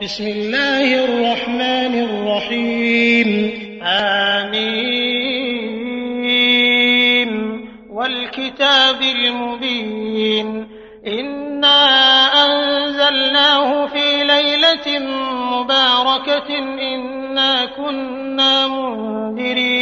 بسم الله الرحمن الرحيم. آمين. والكتاب المبين. إنا أنزلناه في ليلة مباركة. إنا كنا منذرين.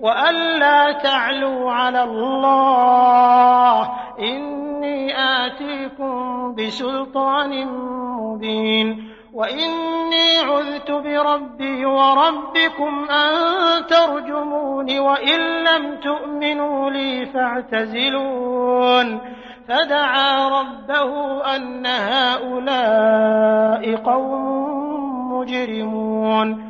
وأن لا تعلوا على الله إني آتيكم بسلطان مبين وإني عذت بربي وربكم أن ترجمون وإن لم تؤمنوا لي فاعتزلون فدعا ربه أن هؤلاء قوم مجرمون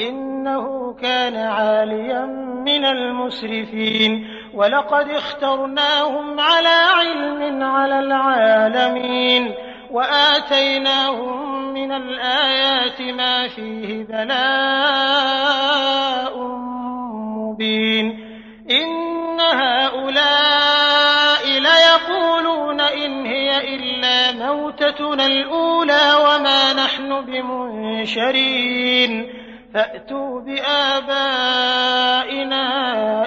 إنه كان عاليا من المسرفين. ولقد اخترناهم على علم على العالمين. وآتيناهم من الآيات ما فيه بلاء مبين. إن هؤلاء ليقولون إن هي إلا موتتنا الأولى وما نحن بمنشرين. فأتوا بآبائنا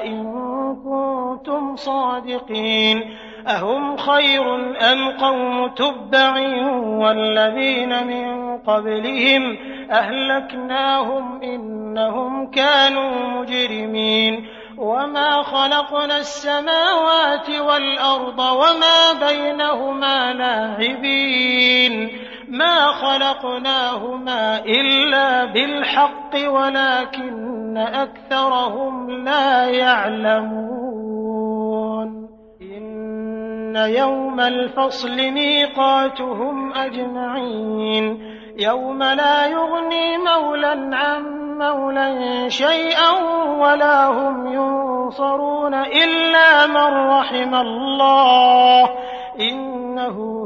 إن كنتم صادقين أهم خير أم قوم تبع والذين من قبلهم أهلكناهم إنهم كانوا مجرمين وما خلقنا السماوات والأرض وما بينهما لاعبين ما خلقناهما إلا بالحق ولكن أكثرهم لا يعلمون. إن يوم الفصل ميقاتهم أجمعين. يوم لا يغني مولى عن مولى شيئا ولا هم ينصرون إلا من رحم الله. إنه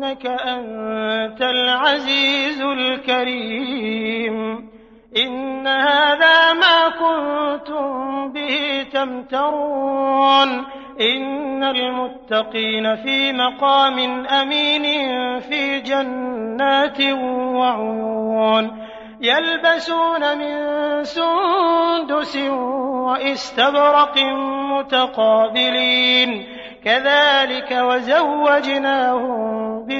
إنك أنت العزيز الكريم. إن هذا ما كنتم به تمترون. إن المتقين في مقام أمين في جنات وعيون. يلبسون من سندس واستبرق متقابلين. كذلك وزوجناهم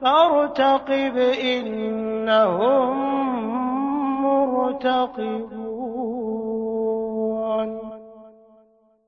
فارتقب إنهم مرتقبون.